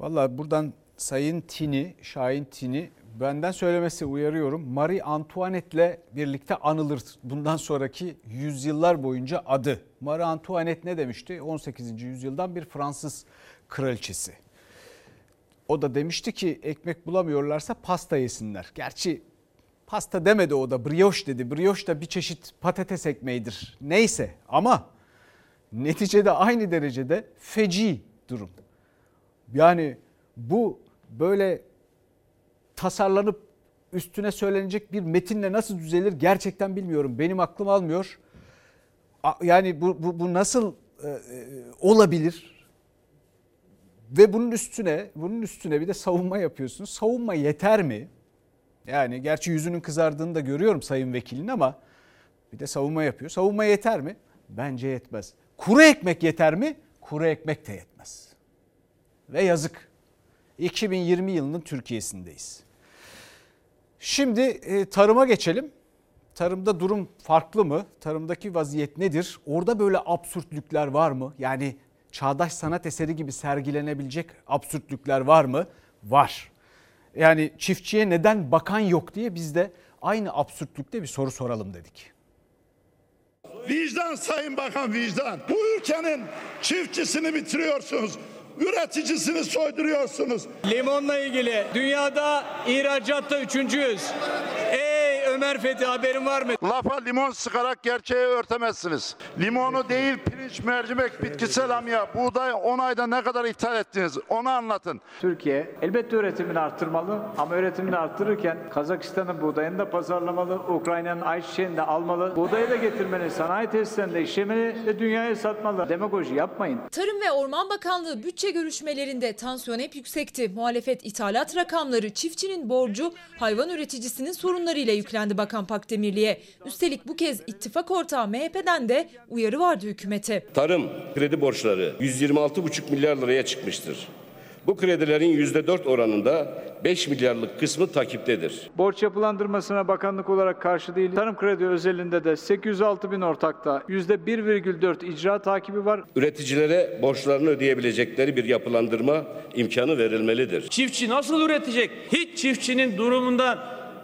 Vallahi buradan Sayın Tini, Şahin Tini benden söylemesi uyarıyorum. Marie Antoinette'le birlikte anılır bundan sonraki yüzyıllar boyunca adı. Marie Antoinette ne demişti? 18. yüzyıldan bir Fransız kraliçesi. O da demişti ki ekmek bulamıyorlarsa pasta yesinler. Gerçi pasta demedi o da brioche dedi. Brioche da bir çeşit patates ekmeğidir. Neyse ama neticede aynı derecede feci durum. Yani bu böyle tasarlanıp üstüne söylenecek bir metinle nasıl düzelir gerçekten bilmiyorum. Benim aklım almıyor. Yani bu, bu, bu nasıl e, e, olabilir? Ve bunun üstüne bunun üstüne bir de savunma yapıyorsunuz. Savunma yeter mi? Yani gerçi yüzünün kızardığını da görüyorum sayın vekilin ama bir de savunma yapıyor. Savunma yeter mi? Bence yetmez. Kuru ekmek yeter mi? Kuru ekmek de yetmez. Ve yazık. 2020 yılının Türkiye'sindeyiz. Şimdi e, tarıma geçelim. Tarımda durum farklı mı? Tarımdaki vaziyet nedir? Orada böyle absürtlükler var mı? Yani çağdaş sanat eseri gibi sergilenebilecek absürtlükler var mı? Var. Yani çiftçiye neden bakan yok diye biz de aynı absürtlükte bir soru soralım dedik. Vicdan Sayın Bakan vicdan. Bu ülkenin çiftçisini bitiriyorsunuz. Üreticisini soyduruyorsunuz. Limonla ilgili dünyada ihracatta üçüncüyüz. Ey Ömer Fethi haberin var mı? Lafa limon sıkarak gerçeği örtemezsiniz. Limonu değil pirinç, mercimek, bitkisel amya, buğday 10 ayda ne kadar ithal ettiniz onu anlatın. Türkiye elbette üretimini arttırmalı ama üretimini arttırırken Kazakistan'ın buğdayını da pazarlamalı, Ukrayna'nın ayçiçeğini de almalı, buğdayı da getirmeli, sanayi tesislerinde işlemeli ve dünyaya satmalı. Demagoji yapmayın. Tarım ve Orman Bakanlığı bütçe görüşmelerinde tansiyon hep yüksekti. Muhalefet ithalat rakamları, çiftçinin borcu, hayvan üreticisinin sorunlarıyla yüklendi Bakan Pakdemirli'ye. Üstelik bu kez ittifak ortağı MHP'den de uyarı vardı hükümete. Tarım kredi borçları 126,5 milyar liraya çıkmıştır. Bu kredilerin %4 oranında 5 milyarlık kısmı takiptedir. Borç yapılandırmasına bakanlık olarak karşı değil. Tarım kredi özelinde de 806 bin ortakta %1,4 icra takibi var. Üreticilere borçlarını ödeyebilecekleri bir yapılandırma imkanı verilmelidir. Çiftçi nasıl üretecek? Hiç çiftçinin durumundan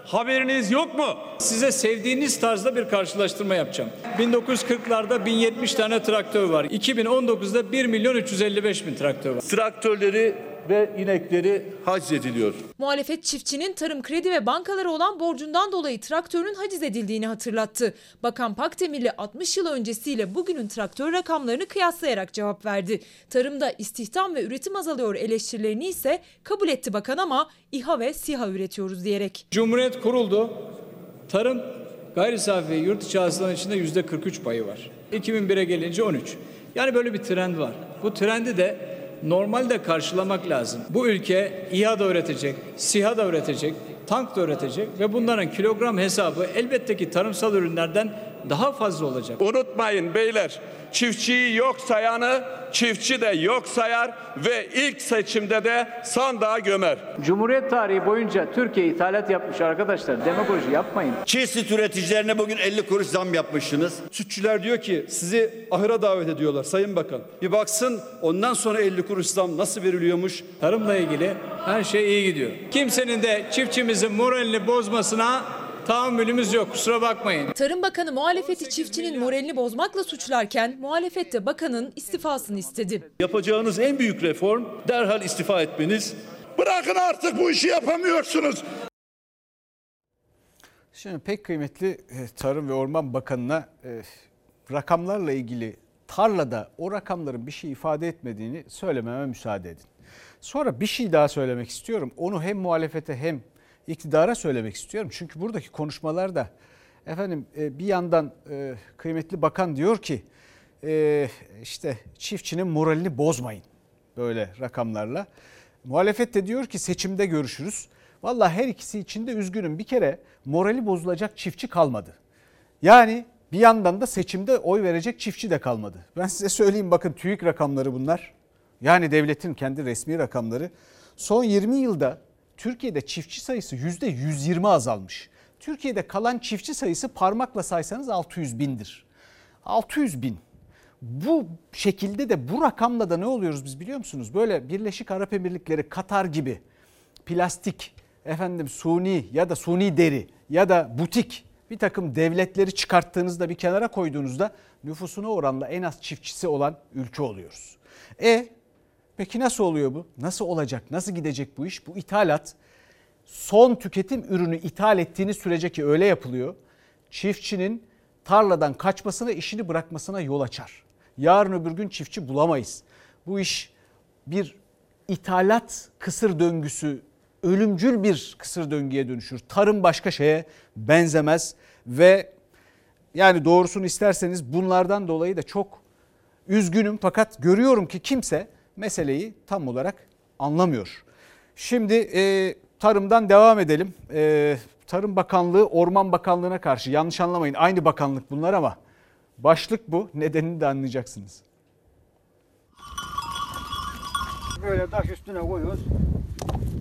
haberiniz yok mu? Size sevdiğiniz tarzda bir karşılaştırma yapacağım. 1940'larda 1070 tane traktör var. 2019'da 1 milyon 355 bin traktör var. Traktörleri ve inekleri haczediliyor. Muhalefet çiftçinin tarım kredi ve bankalara olan borcundan dolayı traktörün haciz edildiğini hatırlattı. Bakan Pakdemirli 60 yıl öncesiyle bugünün traktör rakamlarını kıyaslayarak cevap verdi. Tarımda istihdam ve üretim azalıyor eleştirilerini ise kabul etti bakan ama İHA ve SİHA üretiyoruz diyerek. Cumhuriyet kuruldu. Tarım gayri safi yurt içi hasılanın içinde yüzde 43 payı var. 2001'e gelince 13. Yani böyle bir trend var. Bu trendi de normalde karşılamak lazım. Bu ülke İHA da üretecek, SİHA da üretecek, tank da üretecek ve bunların kilogram hesabı elbette ki tarımsal ürünlerden daha fazla olacak. Unutmayın beyler, çiftçiyi yok sayanı çiftçi de yok sayar ve ilk seçimde de sandığa gömer. Cumhuriyet tarihi boyunca Türkiye ithalat yapmış arkadaşlar. Demagoji yapmayın. Çiğ süt üreticilerine bugün 50 kuruş zam yapmışsınız. Sütçüler diyor ki sizi ahıra davet ediyorlar Sayın Bakan. Bir baksın ondan sonra 50 kuruş zam nasıl veriliyormuş. Tarımla ilgili her şey iyi gidiyor. Kimsenin de çiftçimizin moralini bozmasına tahammülümüz yok kusura bakmayın. Tarım Bakanı muhalefeti çiftçinin moralini bozmakla suçlarken muhalefet de bakanın istifasını istedi. Yapacağınız en büyük reform derhal istifa etmeniz. Bırakın artık bu işi yapamıyorsunuz. Şimdi pek kıymetli e, Tarım ve Orman Bakanı'na e, rakamlarla ilgili tarlada o rakamların bir şey ifade etmediğini söylememe müsaade edin. Sonra bir şey daha söylemek istiyorum. Onu hem muhalefete hem iktidara söylemek istiyorum. Çünkü buradaki konuşmalarda efendim e, bir yandan e, kıymetli bakan diyor ki e, işte çiftçinin moralini bozmayın böyle rakamlarla. Muhalefet de diyor ki seçimde görüşürüz. Valla her ikisi için de üzgünüm. Bir kere morali bozulacak çiftçi kalmadı. Yani bir yandan da seçimde oy verecek çiftçi de kalmadı. Ben size söyleyeyim bakın TÜİK rakamları bunlar. Yani devletin kendi resmi rakamları. Son 20 yılda Türkiye'de çiftçi sayısı %120 azalmış. Türkiye'de kalan çiftçi sayısı parmakla saysanız 600 bindir. 600 bin. Bu şekilde de bu rakamla da ne oluyoruz biz biliyor musunuz? Böyle Birleşik Arap Emirlikleri, Katar gibi plastik, efendim suni ya da suni deri ya da butik bir takım devletleri çıkarttığınızda bir kenara koyduğunuzda nüfusuna oranla en az çiftçisi olan ülke oluyoruz. E peki nasıl oluyor bu? Nasıl olacak? Nasıl gidecek bu iş? Bu ithalat son tüketim ürünü ithal ettiğiniz sürece ki öyle yapılıyor. Çiftçinin tarladan kaçmasına, işini bırakmasına yol açar. Yarın öbür gün çiftçi bulamayız. Bu iş bir ithalat kısır döngüsü, ölümcül bir kısır döngüye dönüşür. Tarım başka şeye benzemez ve yani doğrusunu isterseniz bunlardan dolayı da çok üzgünüm fakat görüyorum ki kimse meseleyi tam olarak anlamıyor. Şimdi e, tarımdan devam edelim. E, Tarım Bakanlığı Orman Bakanlığı'na karşı yanlış anlamayın aynı bakanlık bunlar ama başlık bu nedenini de anlayacaksınız. Böyle taş üstüne koyuyoruz.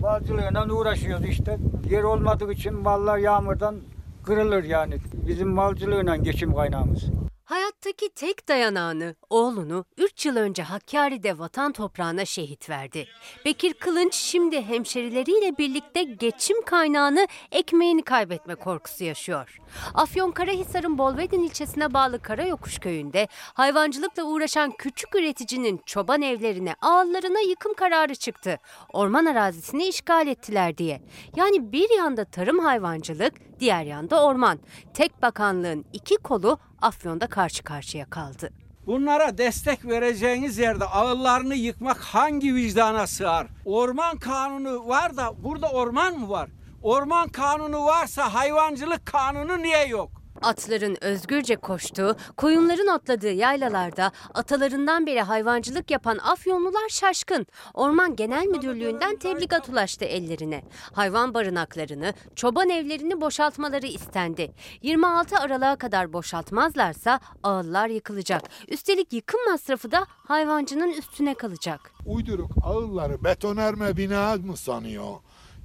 Balcılığıyla uğraşıyoruz işte. Yer olmadığı için mallar yağmurdan kırılır yani. Bizim malcılığıyla geçim kaynağımız. Hayattaki tek dayanağını, oğlunu 3 yıl önce Hakkari'de vatan toprağına şehit verdi. Bekir Kılınç şimdi hemşerileriyle birlikte geçim kaynağını, ekmeğini kaybetme korkusu yaşıyor. Afyonkarahisar'ın Bolvedin ilçesine bağlı Karayokuş köyünde hayvancılıkla uğraşan küçük üreticinin çoban evlerine, ağıllarına yıkım kararı çıktı. Orman arazisini işgal ettiler diye. Yani bir yanda tarım hayvancılık, diğer yanda orman. Tek bakanlığın iki kolu Afyon'da karşı karşıya kaldı. Bunlara destek vereceğiniz yerde ağıllarını yıkmak hangi vicdana sığar? Orman kanunu var da burada orman mı var? Orman kanunu varsa hayvancılık kanunu niye yok? Atların özgürce koştuğu, koyunların otladığı yaylalarda atalarından beri hayvancılık yapan Afyonlular şaşkın. Orman Genel Müdürlüğü'nden tebligat ulaştı ellerine. Hayvan barınaklarını, çoban evlerini boşaltmaları istendi. 26 Aralık'a kadar boşaltmazlarsa ağıllar yıkılacak. Üstelik yıkım masrafı da hayvancının üstüne kalacak. Uyduruk ağılları betonerme bina mı sanıyor?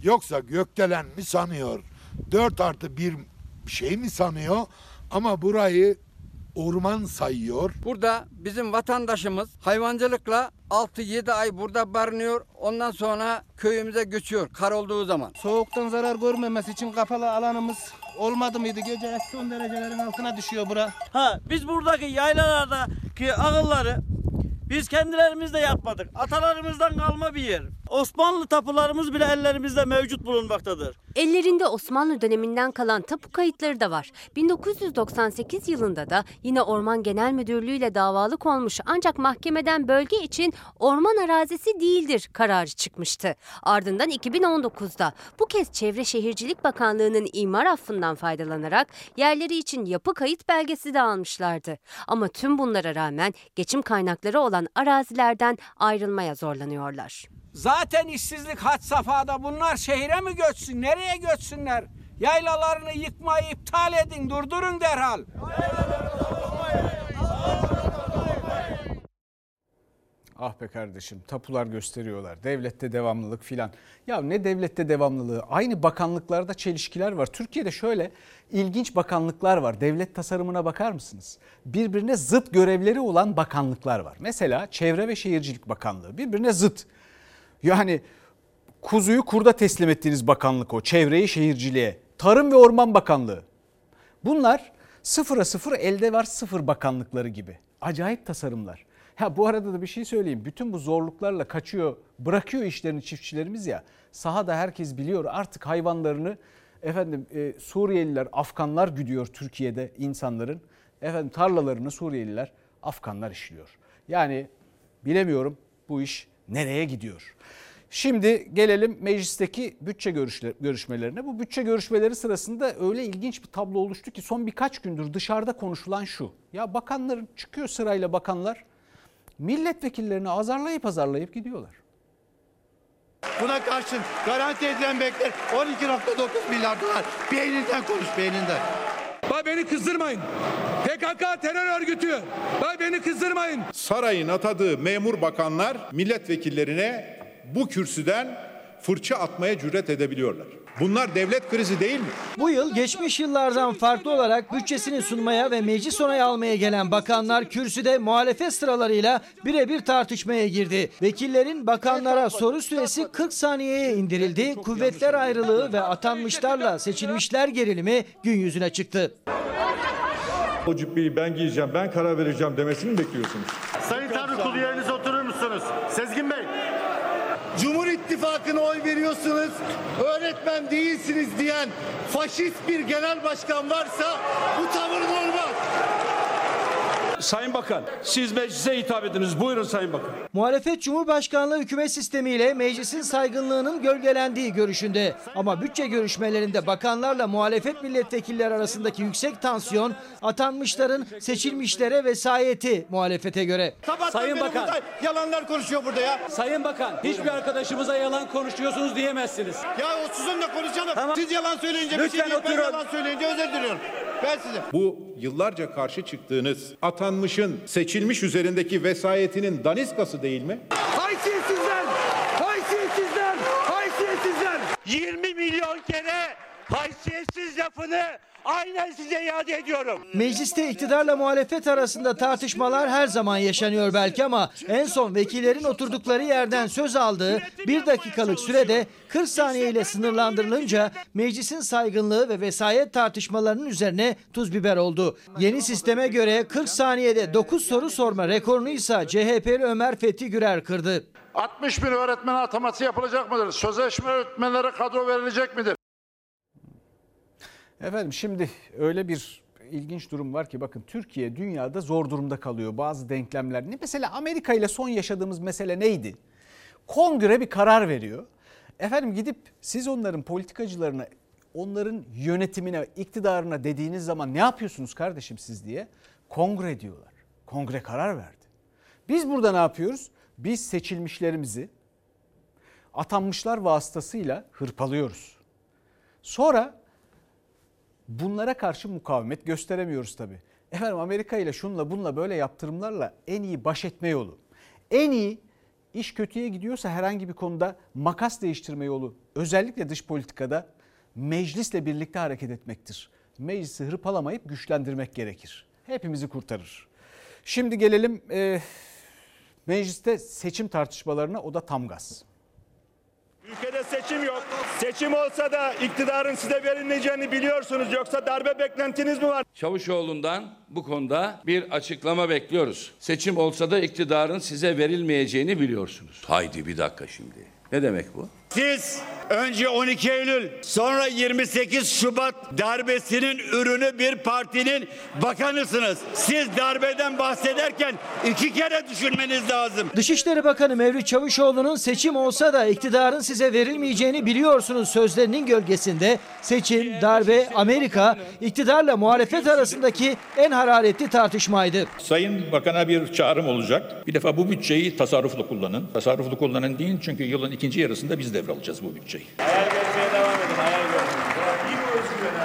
Yoksa gökdelen mi sanıyor? 4 artı 1 şey mi sanıyor? Ama burayı orman sayıyor. Burada bizim vatandaşımız hayvancılıkla 6-7 ay burada barınıyor. Ondan sonra köyümüze göçüyor kar olduğu zaman. Soğuktan zarar görmemesi için kapalı alanımız olmadı mıydı? Gece eksi 10 derecelerin altına düşüyor bura. Ha biz buradaki yaylalardaki ağılları biz kendilerimiz de yapmadık. Atalarımızdan kalma bir yer. Osmanlı tapularımız bile ellerimizde mevcut bulunmaktadır. Ellerinde Osmanlı döneminden kalan tapu kayıtları da var. 1998 yılında da yine Orman Genel Müdürlüğü ile davalık olmuş ancak mahkemeden bölge için orman arazisi değildir kararı çıkmıştı. Ardından 2019'da bu kez Çevre Şehircilik Bakanlığı'nın imar affından faydalanarak yerleri için yapı kayıt belgesi de almışlardı. Ama tüm bunlara rağmen geçim kaynakları olan arazilerden ayrılmaya zorlanıyorlar. Zaten işsizlik had safhada bunlar şehire mi göçsün? Nereye göçsünler? Yaylalarını yıkmayı iptal edin, durdurun derhal. Ah be kardeşim tapular gösteriyorlar. Devlette devamlılık filan. Ya ne devlette devamlılığı? Aynı bakanlıklarda çelişkiler var. Türkiye'de şöyle ilginç bakanlıklar var. Devlet tasarımına bakar mısınız? Birbirine zıt görevleri olan bakanlıklar var. Mesela Çevre ve Şehircilik Bakanlığı birbirine zıt. Yani kuzuyu kurda teslim ettiğiniz bakanlık o. Çevreyi şehirciliğe. Tarım ve Orman Bakanlığı. Bunlar sıfıra sıfır elde var sıfır bakanlıkları gibi. Acayip tasarımlar. Ha bu arada da bir şey söyleyeyim. Bütün bu zorluklarla kaçıyor, bırakıyor işlerini çiftçilerimiz ya. Sahada herkes biliyor artık hayvanlarını efendim e, Suriyeliler, Afganlar güdüyor Türkiye'de insanların. Efendim tarlalarını Suriyeliler, Afganlar işliyor. Yani bilemiyorum bu iş nereye gidiyor. Şimdi gelelim meclisteki bütçe görüşmelerine. Bu bütçe görüşmeleri sırasında öyle ilginç bir tablo oluştu ki son birkaç gündür dışarıda konuşulan şu. Ya bakanların çıkıyor sırayla bakanlar milletvekillerini azarlayıp azarlayıp gidiyorlar. Buna karşın garanti edilen bekler 12.9 milyar dolar. Beyninden konuş beyninden. Bay beni kızdırmayın. PKK terör örgütü. Bay beni kızdırmayın. Sarayın atadığı memur bakanlar milletvekillerine bu kürsüden fırça atmaya cüret edebiliyorlar. Bunlar devlet krizi değil mi? Bu yıl geçmiş yıllardan farklı olarak bütçesini sunmaya ve meclis onayı almaya gelen bakanlar kürsüde muhalefet sıralarıyla birebir tartışmaya girdi. Vekillerin bakanlara soru süresi 40 saniyeye indirildi. Kuvvetler ayrılığı ve atanmışlarla seçilmişler gerilimi gün yüzüne çıktı. O cübbeyi ben giyeceğim, ben karar vereceğim demesini mi bekliyorsunuz? Sayın Tanrı kulu yerinize oturur musunuz? Sezgin Bey. Cumhur İttifakı'na oy veriyorsunuz, öğretmen değilsiniz diyen faşist bir genel başkan varsa bu tavır normal. Sayın Bakan, siz meclise hitap ediniz. Buyurun Sayın Bakan. Muhalefet Cumhurbaşkanlığı hükümet sistemiyle meclisin saygınlığının gölgelendiği görüşünde. Ama bütçe görüşmelerinde bakanlarla muhalefet milletvekilleri arasındaki yüksek tansiyon atanmışların seçilmişlere vesayeti muhalefete göre. Sayın Bakan. Yalanlar konuşuyor burada ya. Sayın Bakan, hiçbir arkadaşımıza yalan konuşuyorsunuz diyemezsiniz. Ya o sizinle konuşalım. Tamam. Siz yalan söyleyince bir Lütfen şey değil, ben oturun. yalan söyleyince özür diliyorum. Ben size. Bu yıllarca karşı çıktığınız atanmışın seçilmiş üzerindeki vesayetinin daniskası değil mi? Haysiyetsizler! Haysiyetsizler! Haysiyetsizler! 20 milyon kere haysiyetsiz lafını aynen size iade ediyorum. Mecliste iktidarla muhalefet arasında tartışmalar her zaman yaşanıyor belki ama en son vekillerin oturdukları yerden söz aldığı bir dakikalık sürede 40 saniye ile sınırlandırılınca meclisin saygınlığı ve vesayet tartışmalarının üzerine tuz biber oldu. Yeni sisteme göre 40 saniyede 9 soru sorma rekorunu ise CHP'li Ömer Fethi Gürer kırdı. 60 bin öğretmen ataması yapılacak mıdır? Sözleşme öğretmenlere kadro verilecek midir? Efendim şimdi öyle bir ilginç durum var ki bakın Türkiye dünyada zor durumda kalıyor bazı denklemler. Mesela Amerika ile son yaşadığımız mesele neydi? Kongre bir karar veriyor. Efendim gidip siz onların politikacılarına, onların yönetimine, iktidarına dediğiniz zaman ne yapıyorsunuz kardeşim siz diye kongre diyorlar. Kongre karar verdi. Biz burada ne yapıyoruz? Biz seçilmişlerimizi atanmışlar vasıtasıyla hırpalıyoruz. Sonra bunlara karşı mukavemet gösteremiyoruz tabii. Efendim Amerika ile şunla bunla böyle yaptırımlarla en iyi baş etme yolu. En iyi iş kötüye gidiyorsa herhangi bir konuda makas değiştirme yolu özellikle dış politikada meclisle birlikte hareket etmektir. Meclisi hırpalamayıp güçlendirmek gerekir. Hepimizi kurtarır. Şimdi gelelim e, mecliste seçim tartışmalarına o da tam gaz. Ülkede seçim yok. Seçim olsa da iktidarın size verilmeyeceğini biliyorsunuz. Yoksa darbe beklentiniz mi var? Çavuşoğlu'ndan bu konuda bir açıklama bekliyoruz. Seçim olsa da iktidarın size verilmeyeceğini biliyorsunuz. Haydi bir dakika şimdi. Ne demek bu? Siz önce 12 Eylül sonra 28 Şubat darbesinin ürünü bir partinin bakanısınız. Siz darbeden bahsederken iki kere düşünmeniz lazım. Dışişleri Bakanı Mevlüt Çavuşoğlu'nun seçim olsa da iktidarın size verilmeyeceğini biliyorsunuz sözlerinin gölgesinde seçim, darbe, Amerika, iktidarla muhalefet arasındaki en hararetli tartışmaydı. Sayın Bakan'a bir çağrım olacak. Bir defa bu bütçeyi tasarruflu kullanın. Tasarruflu kullanın deyin çünkü yılın ikinci yarısında biz devralacağız bu bütçeyi. Hayal görmeye devam edin. Hayal görmeye.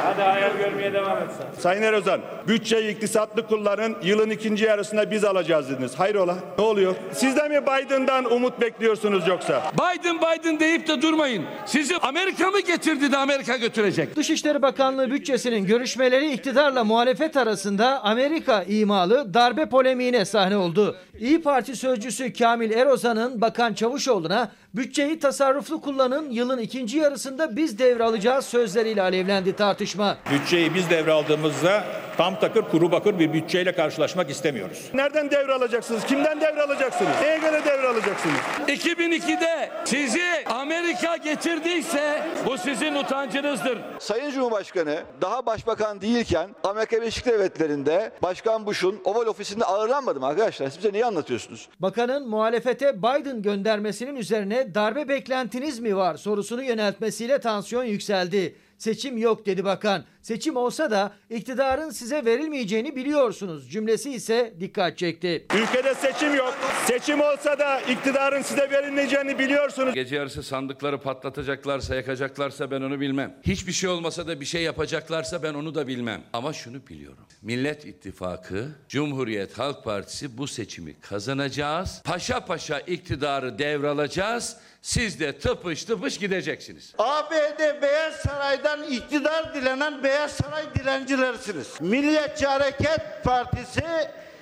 Hadi hayal görmeye devam et sen. Sayın Erozan, bütçeyi iktisatlı kullanın, yılın ikinci yarısında biz alacağız dediniz. Hayrola? Ne oluyor? Siz de mi Biden'dan umut bekliyorsunuz yoksa? Biden Biden deyip de durmayın. Sizi Amerika mı getirdi de Amerika götürecek? Dışişleri Bakanlığı bütçesinin görüşmeleri iktidarla muhalefet arasında Amerika imalı darbe polemiğine sahne oldu. İyi Parti sözcüsü Kamil Erozan'ın Bakan Çavuşoğlu'na bütçeyi tasarruflu kullanın yılın ikinci yarısında biz devralacağız sözleriyle alevlendi tartışma. Bütçeyi biz devraldığımızda tam takır kuru bakır bir bütçeyle karşılaşmak istemiyoruz. Nereden devralacaksınız? Kimden devralacaksınız? Neye göre devralacaksınız? 2002'de sizi Amerika getirdiyse bu sizin utancınızdır. Sayın Cumhurbaşkanı daha başbakan değilken Amerika Birleşik Devletleri'nde Başkan Bush'un Oval Ofisi'nde ağırlanmadı mı arkadaşlar? Siz bize niye anlatıyorsunuz? Bakanın muhalefete Biden göndermesinin üzerine darbe beklentiniz mi var sorusunu yöneltmesiyle tansiyon yükseldi. Seçim yok dedi bakan. Seçim olsa da iktidarın size verilmeyeceğini biliyorsunuz. Cümlesi ise dikkat çekti. Ülkede seçim yok. Seçim olsa da iktidarın size verilmeyeceğini biliyorsunuz. Gece yarısı sandıkları patlatacaklarsa, yakacaklarsa ben onu bilmem. Hiçbir şey olmasa da bir şey yapacaklarsa ben onu da bilmem. Ama şunu biliyorum. Millet İttifakı, Cumhuriyet Halk Partisi bu seçimi kazanacağız. Paşa paşa iktidarı devralacağız. Siz de tıpış tıpış gideceksiniz. ABD Beyaz Saray'dan iktidar dilenen Beyaz Saray dilencilersiniz. Milliyetçi Hareket Partisi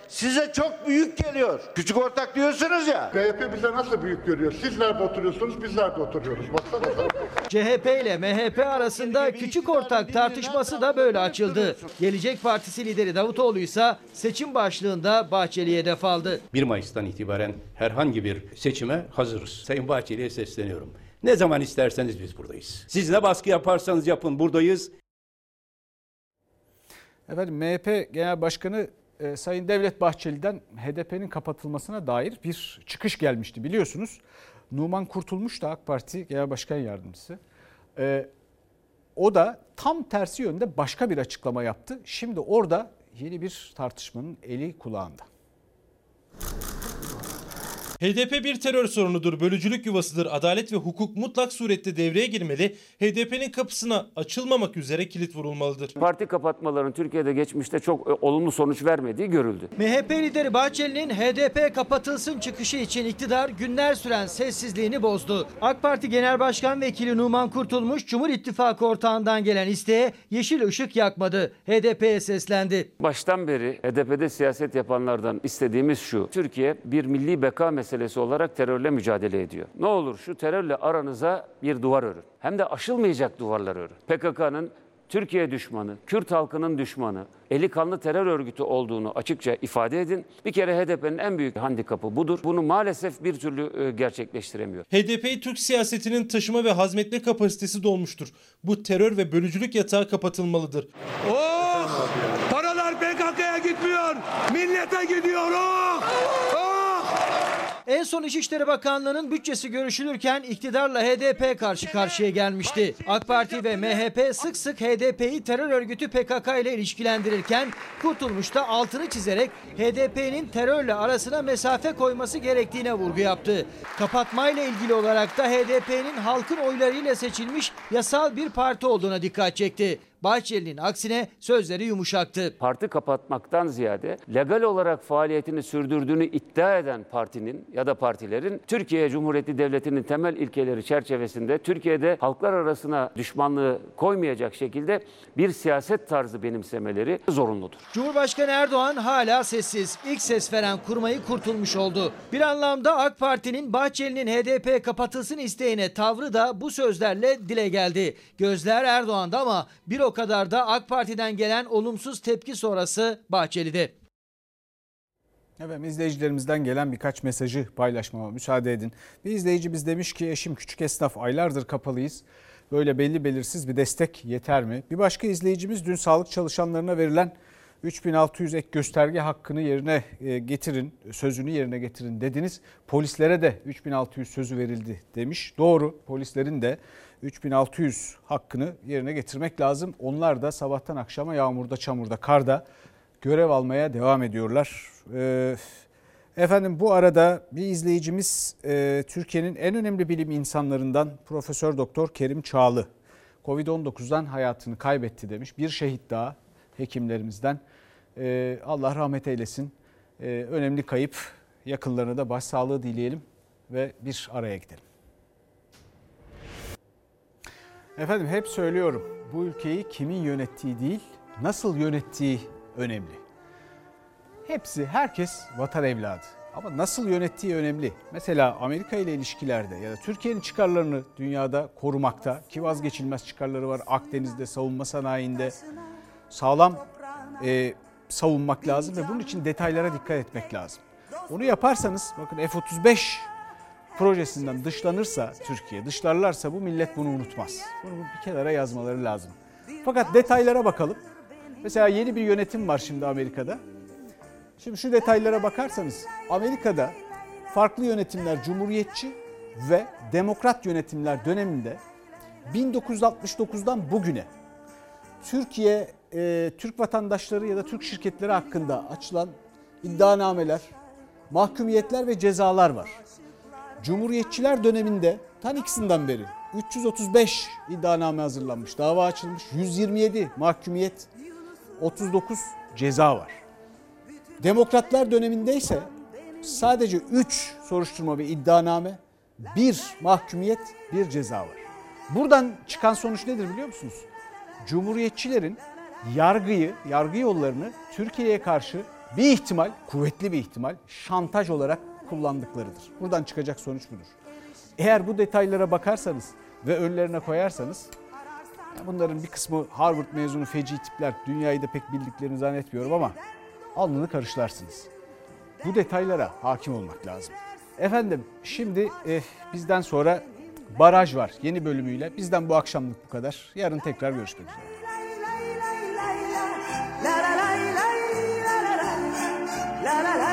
size çok büyük geliyor. Küçük ortak diyorsunuz ya. CHP bize nasıl büyük görüyor? Siz nerede oturuyorsunuz, biz nerede oturuyoruz? Baksana. CHP ile MHP arasında küçük ortak tartışması da böyle açıldı. Gelecek Partisi lideri Davutoğlu ise seçim başlığında Bahçeli'ye hedef aldı. 1 Mayıs'tan itibaren herhangi bir seçime hazırız. Sayın Bahçeli'ye sesleniyorum. Ne zaman isterseniz biz buradayız. Siz ne baskı yaparsanız yapın buradayız. Efendim MHP Genel Başkanı e, Sayın Devlet Bahçeli'den HDP'nin kapatılmasına dair bir çıkış gelmişti biliyorsunuz. Numan Kurtulmuş da AK Parti Genel Başkan Yardımcısı. E, o da tam tersi yönde başka bir açıklama yaptı. Şimdi orada yeni bir tartışmanın eli kulağında. HDP bir terör sorunudur, bölücülük yuvasıdır. Adalet ve hukuk mutlak surette devreye girmeli. HDP'nin kapısına açılmamak üzere kilit vurulmalıdır. Parti kapatmaların Türkiye'de geçmişte çok e, olumlu sonuç vermediği görüldü. MHP lideri Bahçeli'nin HDP kapatılsın çıkışı için iktidar günler süren sessizliğini bozdu. AK Parti Genel Başkan Vekili Numan Kurtulmuş Cumhur İttifakı ortağından gelen isteğe yeşil ışık yakmadı. HDP'ye seslendi. Baştan beri HDP'de siyaset yapanlardan istediğimiz şu. Türkiye bir milli beka meselesi olarak terörle mücadele ediyor. Ne olur şu terörle aranıza bir duvar örün. Hem de aşılmayacak duvarlar örün. PKK'nın Türkiye düşmanı, Kürt halkının düşmanı, eli kanlı terör örgütü olduğunu açıkça ifade edin. Bir kere HDP'nin en büyük handikapı budur. Bunu maalesef bir türlü e, gerçekleştiremiyor. HDP Türk siyasetinin taşıma ve hazmetme kapasitesi dolmuştur. Bu terör ve bölücülük yatağı kapatılmalıdır. Oh! Paralar PKK'ya gitmiyor. Millete gidiyor. Oh! En son İçişleri Bakanlığı'nın bütçesi görüşülürken iktidarla HDP karşı karşıya gelmişti. AK Parti ve MHP sık sık HDP'yi terör örgütü PKK ile ilişkilendirirken Kurtulmuş da altını çizerek HDP'nin terörle arasına mesafe koyması gerektiğine vurgu yaptı. Kapatmayla ilgili olarak da HDP'nin halkın oylarıyla seçilmiş yasal bir parti olduğuna dikkat çekti. Bahçeli'nin aksine sözleri yumuşaktı. Parti kapatmaktan ziyade legal olarak faaliyetini sürdürdüğünü iddia eden partinin ya da partilerin Türkiye Cumhuriyeti Devleti'nin temel ilkeleri çerçevesinde Türkiye'de halklar arasına düşmanlığı koymayacak şekilde bir siyaset tarzı benimsemeleri zorunludur. Cumhurbaşkanı Erdoğan hala sessiz. İlk ses veren kurmayı kurtulmuş oldu. Bir anlamda AK Parti'nin Bahçeli'nin HDP kapatılsın isteğine tavrı da bu sözlerle dile geldi. Gözler Erdoğan'da ama bir o kadar da AK Parti'den gelen olumsuz tepki sonrası Bahçeli'de. Evet izleyicilerimizden gelen birkaç mesajı paylaşmama müsaade edin. Bir izleyicimiz demiş ki eşim küçük esnaf aylardır kapalıyız. Böyle belli belirsiz bir destek yeter mi? Bir başka izleyicimiz dün sağlık çalışanlarına verilen 3600 ek gösterge hakkını yerine e, getirin, sözünü yerine getirin dediniz. Polislere de 3600 sözü verildi demiş. Doğru polislerin de 3600 hakkını yerine getirmek lazım. Onlar da sabahtan akşama yağmurda, çamurda, karda görev almaya devam ediyorlar. Ee, efendim bu arada bir izleyicimiz e, Türkiye'nin en önemli bilim insanlarından Profesör Doktor Kerim Çağlı Covid-19'dan hayatını kaybetti demiş. Bir şehit daha hekimlerimizden. Ee, Allah rahmet eylesin. Ee, önemli kayıp. Yakınlarına da başsağlığı dileyelim ve bir araya gidelim. Efendim hep söylüyorum bu ülkeyi kimin yönettiği değil nasıl yönettiği önemli. Hepsi herkes vatan evladı ama nasıl yönettiği önemli. Mesela Amerika ile ilişkilerde ya da Türkiye'nin çıkarlarını dünyada korumakta ki vazgeçilmez çıkarları var Akdeniz'de savunma sanayinde sağlam e, savunmak lazım ve bunun için detaylara dikkat etmek lazım. Onu yaparsanız bakın F-35 projesinden dışlanırsa Türkiye, dışlarlarsa bu millet bunu unutmaz. Bunu bir kenara yazmaları lazım. Fakat detaylara bakalım. Mesela yeni bir yönetim var şimdi Amerika'da. Şimdi şu detaylara bakarsanız Amerika'da farklı yönetimler cumhuriyetçi ve demokrat yönetimler döneminde 1969'dan bugüne Türkiye, e, Türk vatandaşları ya da Türk şirketleri hakkında açılan iddianameler, mahkumiyetler ve cezalar var. Cumhuriyetçiler döneminde tan ikisinden beri 335 iddianame hazırlanmış, dava açılmış, 127 mahkumiyet, 39 ceza var. Demokratlar döneminde ise sadece 3 soruşturma ve iddianame, 1 mahkumiyet, 1 ceza var. Buradan çıkan sonuç nedir biliyor musunuz? Cumhuriyetçilerin yargıyı, yargı yollarını Türkiye'ye karşı bir ihtimal, kuvvetli bir ihtimal şantaj olarak kullandıklarıdır. Buradan çıkacak sonuç budur. Eğer bu detaylara bakarsanız ve önlerine koyarsanız bunların bir kısmı Harvard mezunu feci tipler dünyayı da pek bildiklerini zannetmiyorum ama alnını karışlarsınız. Bu detaylara hakim olmak lazım. Efendim şimdi e, bizden sonra Baraj var yeni bölümüyle. Bizden bu akşamlık bu kadar. Yarın tekrar görüşmek üzere. la la la